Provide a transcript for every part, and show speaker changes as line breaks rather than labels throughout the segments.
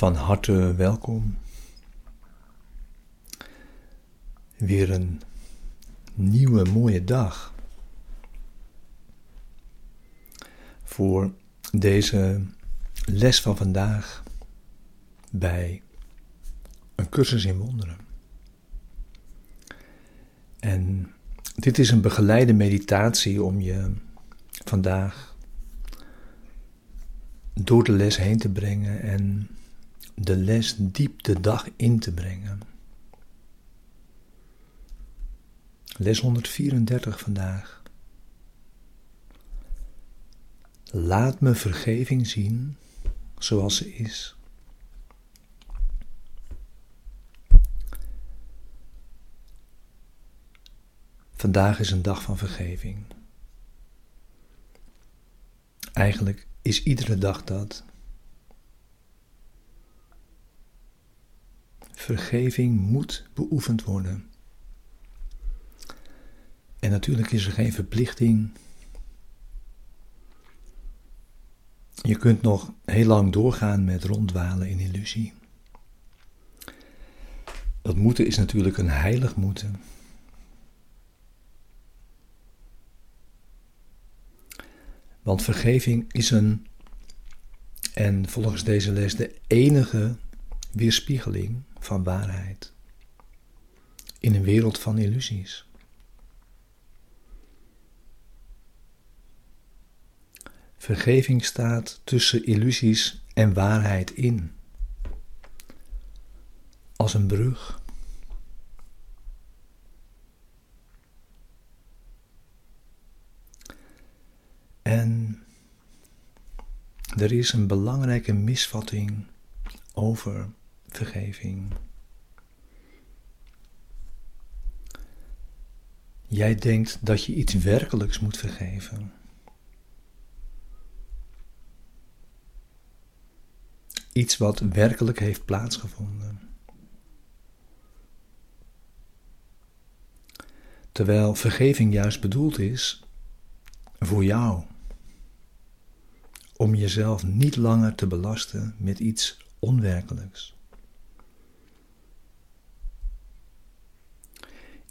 Van harte welkom. Weer een nieuwe mooie dag. Voor deze les van vandaag bij een cursus in wonderen. En dit is een begeleide meditatie om je vandaag door de les heen te brengen en de les diep de dag in te brengen. Les 134 vandaag. Laat me vergeving zien zoals ze is. Vandaag is een dag van vergeving. Eigenlijk is iedere dag dat. Vergeving moet beoefend worden. En natuurlijk is er geen verplichting. Je kunt nog heel lang doorgaan met ronddwalen in illusie. Dat moeten is natuurlijk een heilig moeten. Want vergeving is een, en volgens deze les, de enige weerspiegeling van waarheid in een wereld van illusies. Vergeving staat tussen illusies en waarheid in, als een brug. En er is een belangrijke misvatting over vergeving. Jij denkt dat je iets werkelijks moet vergeven. Iets wat werkelijk heeft plaatsgevonden. Terwijl vergeving juist bedoeld is voor jou. Om jezelf niet langer te belasten met iets onwerkelijks.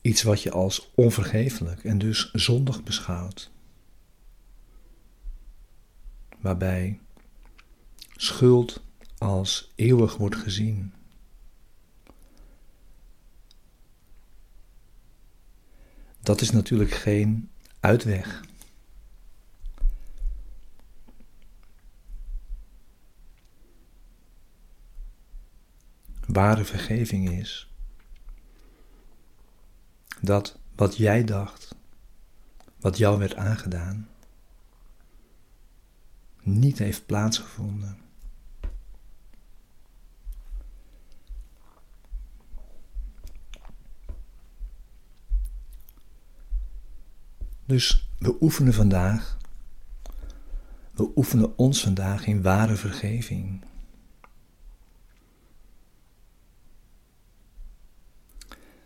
Iets wat je als onvergeeflijk en dus zondig beschouwt. Waarbij schuld als eeuwig wordt gezien. Dat is natuurlijk geen uitweg. Ware vergeving is dat wat jij dacht, wat jou werd aangedaan, niet heeft plaatsgevonden. Dus we oefenen vandaag, we oefenen ons vandaag in ware vergeving.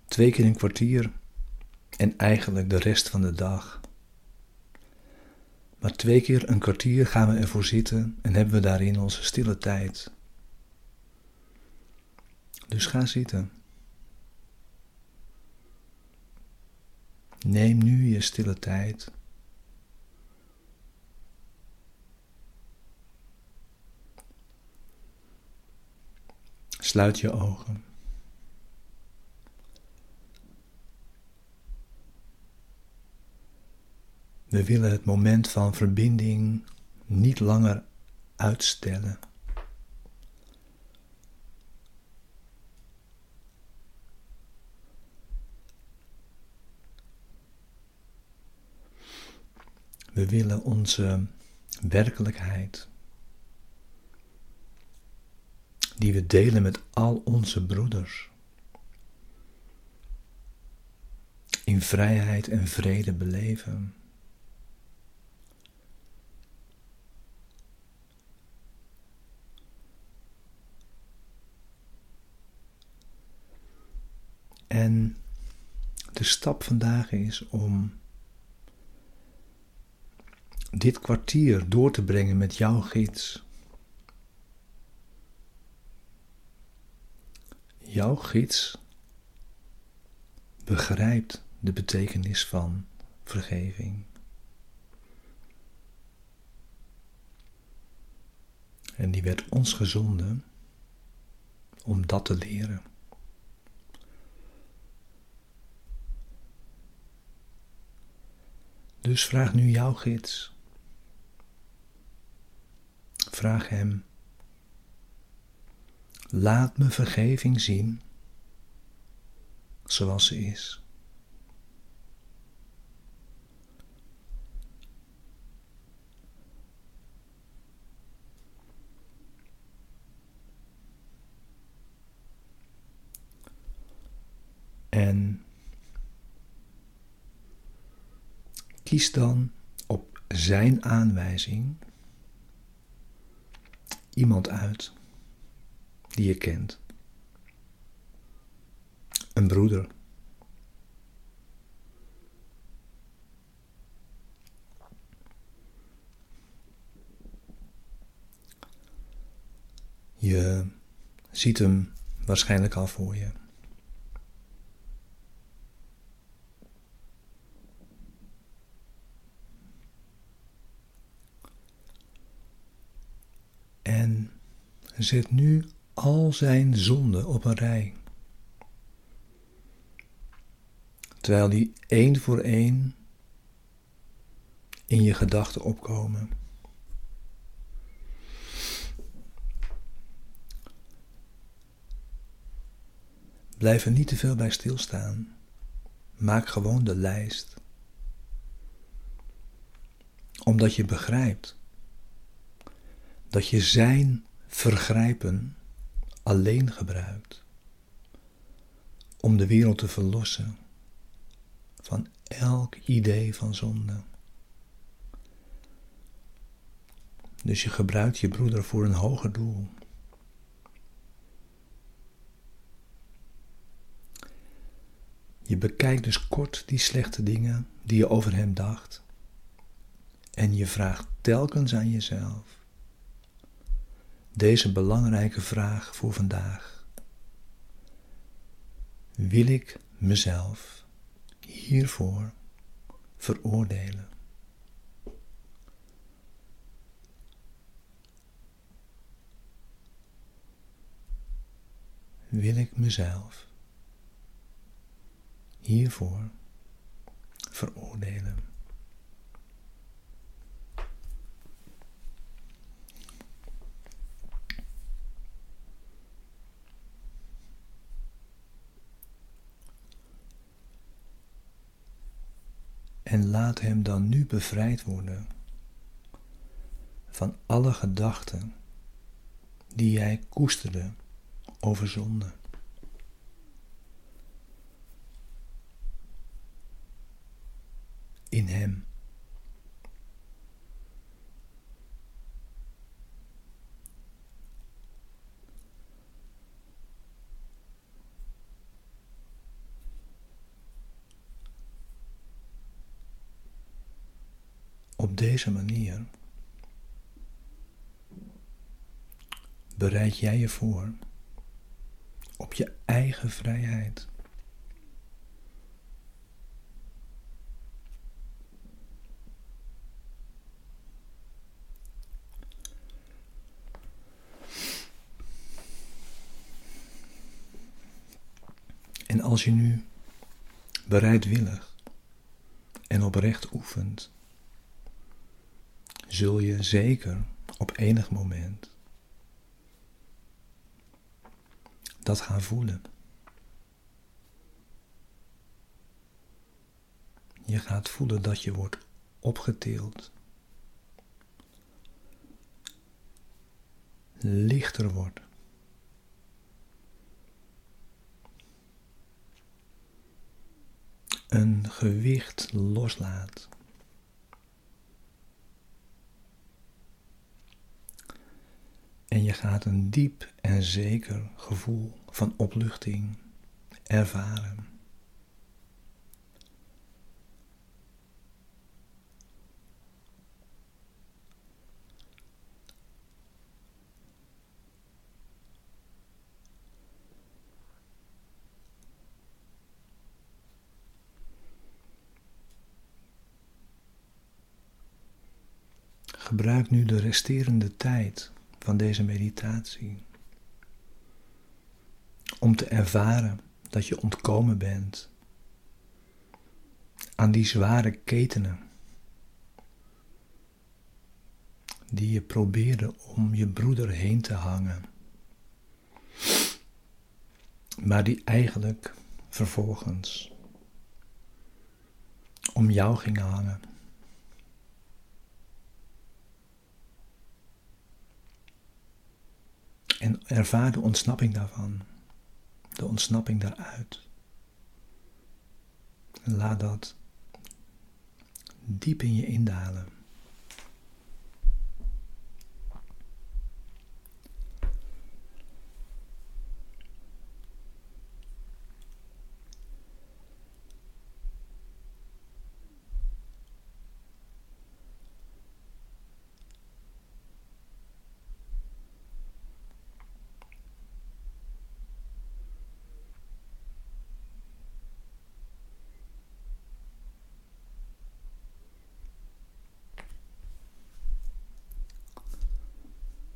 Twee keer een kwartier en eigenlijk de rest van de dag. Maar twee keer een kwartier gaan we ervoor zitten en hebben we daarin onze stille tijd. Dus ga zitten. Neem nu je stille tijd. Sluit je ogen. We willen het moment van verbinding niet langer uitstellen. We willen onze werkelijkheid, die we delen met al onze broeders, in vrijheid en vrede beleven. En de stap vandaag is om dit kwartier door te brengen met jouw gids. jouw gids begrijpt de betekenis van vergeving. En die werd ons gezonden om dat te leren. Dus vraag nu jouw gids. Vraag hem. Laat me vergeving zien zoals ze is. En kies dan op zijn aanwijzing iemand uit die je kent. Een broeder. Je ziet hem waarschijnlijk al voor je. En zet nu al zijn zonden op een rij. Terwijl die één voor één in je gedachten opkomen. Blijf er niet te veel bij stilstaan. Maak gewoon de lijst. Omdat je begrijpt dat je zijn vergrijpen alleen gebruikt om de wereld te verlossen van elk idee van zonde. Dus je gebruikt je broeder voor een hoger doel. Je bekijkt dus kort die slechte dingen die je over hem dacht. En je vraagt telkens aan jezelf deze belangrijke vraag voor vandaag. Wil ik mezelf hiervoor veroordelen? Wil ik mezelf hiervoor veroordelen? En laat hem dan nu bevrijd worden van alle gedachten die jij koesterde over zonde. In hem. Op deze manier bereid jij je voor op je eigen vrijheid. En als je nu bereidwillig en oprecht oefent, zul je zeker op enig moment dat gaan voelen. Je gaat voelen dat je wordt opgetild. Lichter wordt. Een gewicht loslaat. En je gaat een diep en zeker gevoel van opluchting ervaren. Gebruik nu de resterende tijd van deze meditatie om te ervaren dat je ontkomen bent aan die zware ketenen die je probeerde om je broeder heen te hangen, maar die eigenlijk vervolgens om jou gingen hangen. En ervaar de ontsnapping daarvan, de ontsnapping daaruit. En laat dat diep in je indalen.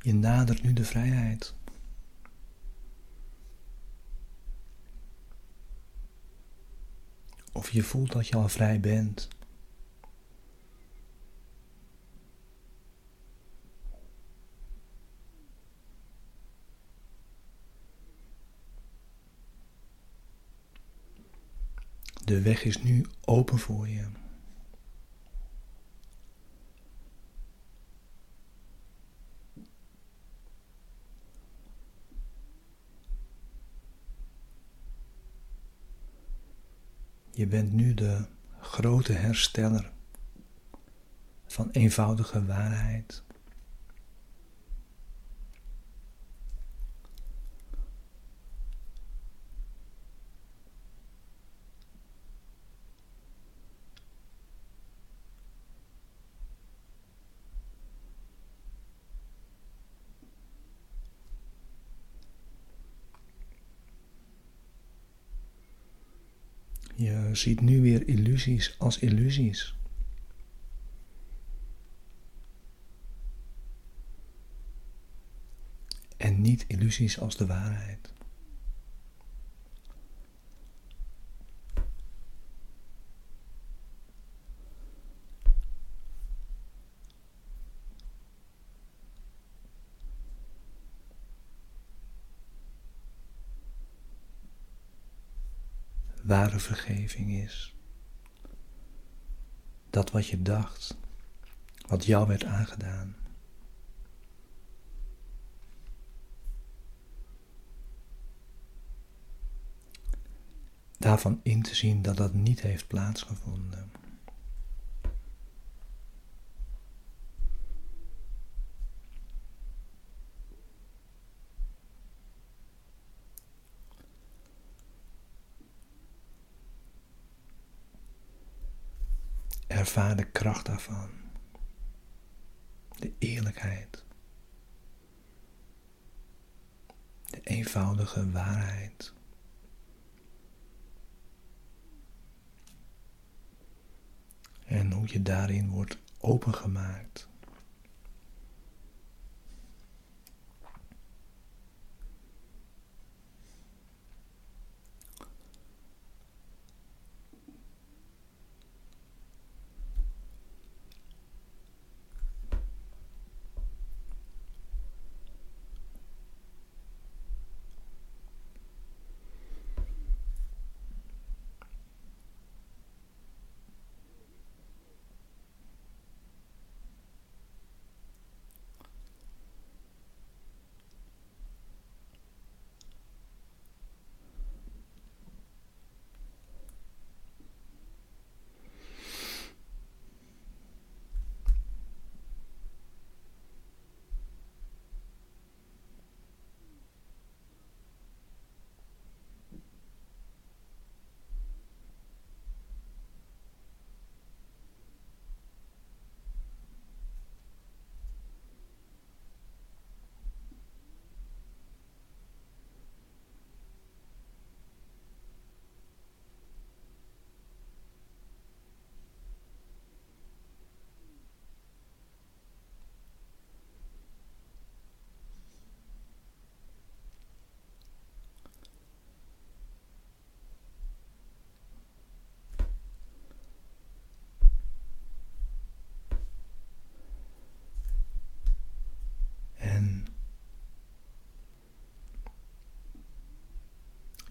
Je nadert nu de vrijheid. Of je voelt dat je al vrij bent. De weg is nu open voor je. Je bent nu de grote hersteller van eenvoudige waarheid. Je ziet nu weer illusies als illusies. En niet illusies als de waarheid. Ware vergeving is. Dat wat je dacht, wat jou werd aangedaan. Daarvan in te zien dat dat niet heeft plaatsgevonden. Ervaar de kracht daarvan. De eerlijkheid. De eenvoudige waarheid. En hoe je daarin wordt opengemaakt.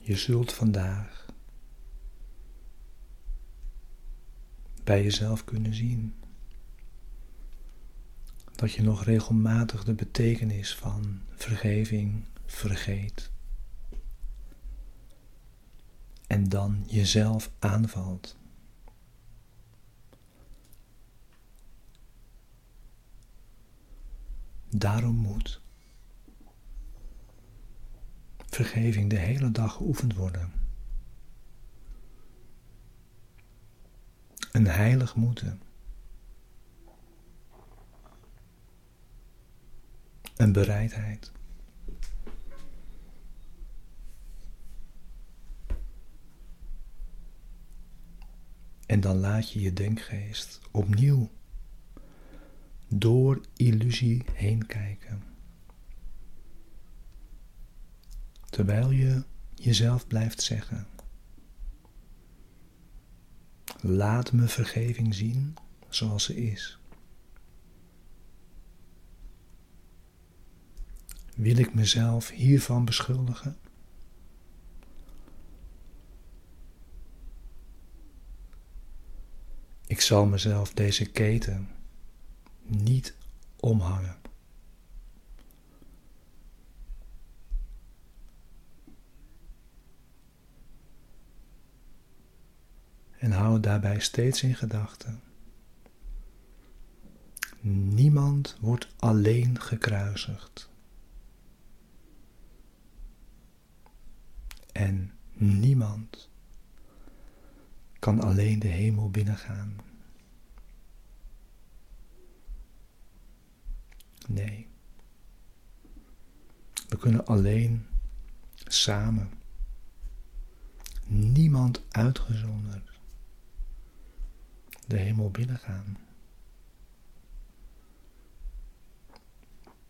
Je zult vandaag bij jezelf kunnen zien dat je nog regelmatig de betekenis van vergeving vergeet. En dan jezelf aanvalt. Daarom moet vergeving de hele dag geoefend worden. Een heilig moeten. Een bereidheid. En dan laat je je denkgeest opnieuw door illusie heen kijken. Terwijl je jezelf blijft zeggen: Laat me vergeving zien zoals ze is. Wil ik mezelf hiervan beschuldigen? Ik zal mezelf deze keten niet omhangen. En hou daarbij steeds in gedachten. Niemand wordt alleen gekruisigd. En niemand kan alleen de hemel binnengaan. Nee. We kunnen alleen samen, niemand uitgezonderd, de hemel binnengaan.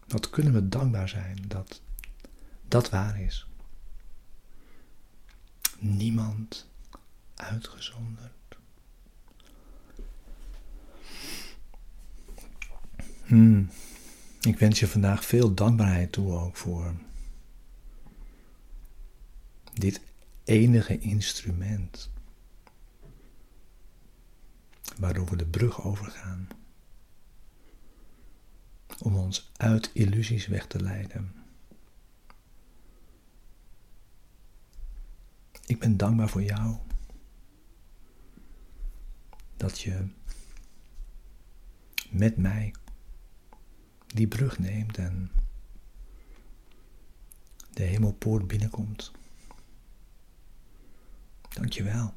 Wat kunnen we dankbaar zijn dat dat waar is. Niemand uitgezonderd. Hmm. Ik wens je vandaag veel dankbaarheid toe ook voor dit enige instrument waardoor we de brug overgaan om ons uit illusies weg te leiden. Ik ben dankbaar voor jou dat je met mij die brug neemt en de hemelpoort binnenkomt. Dankjewel.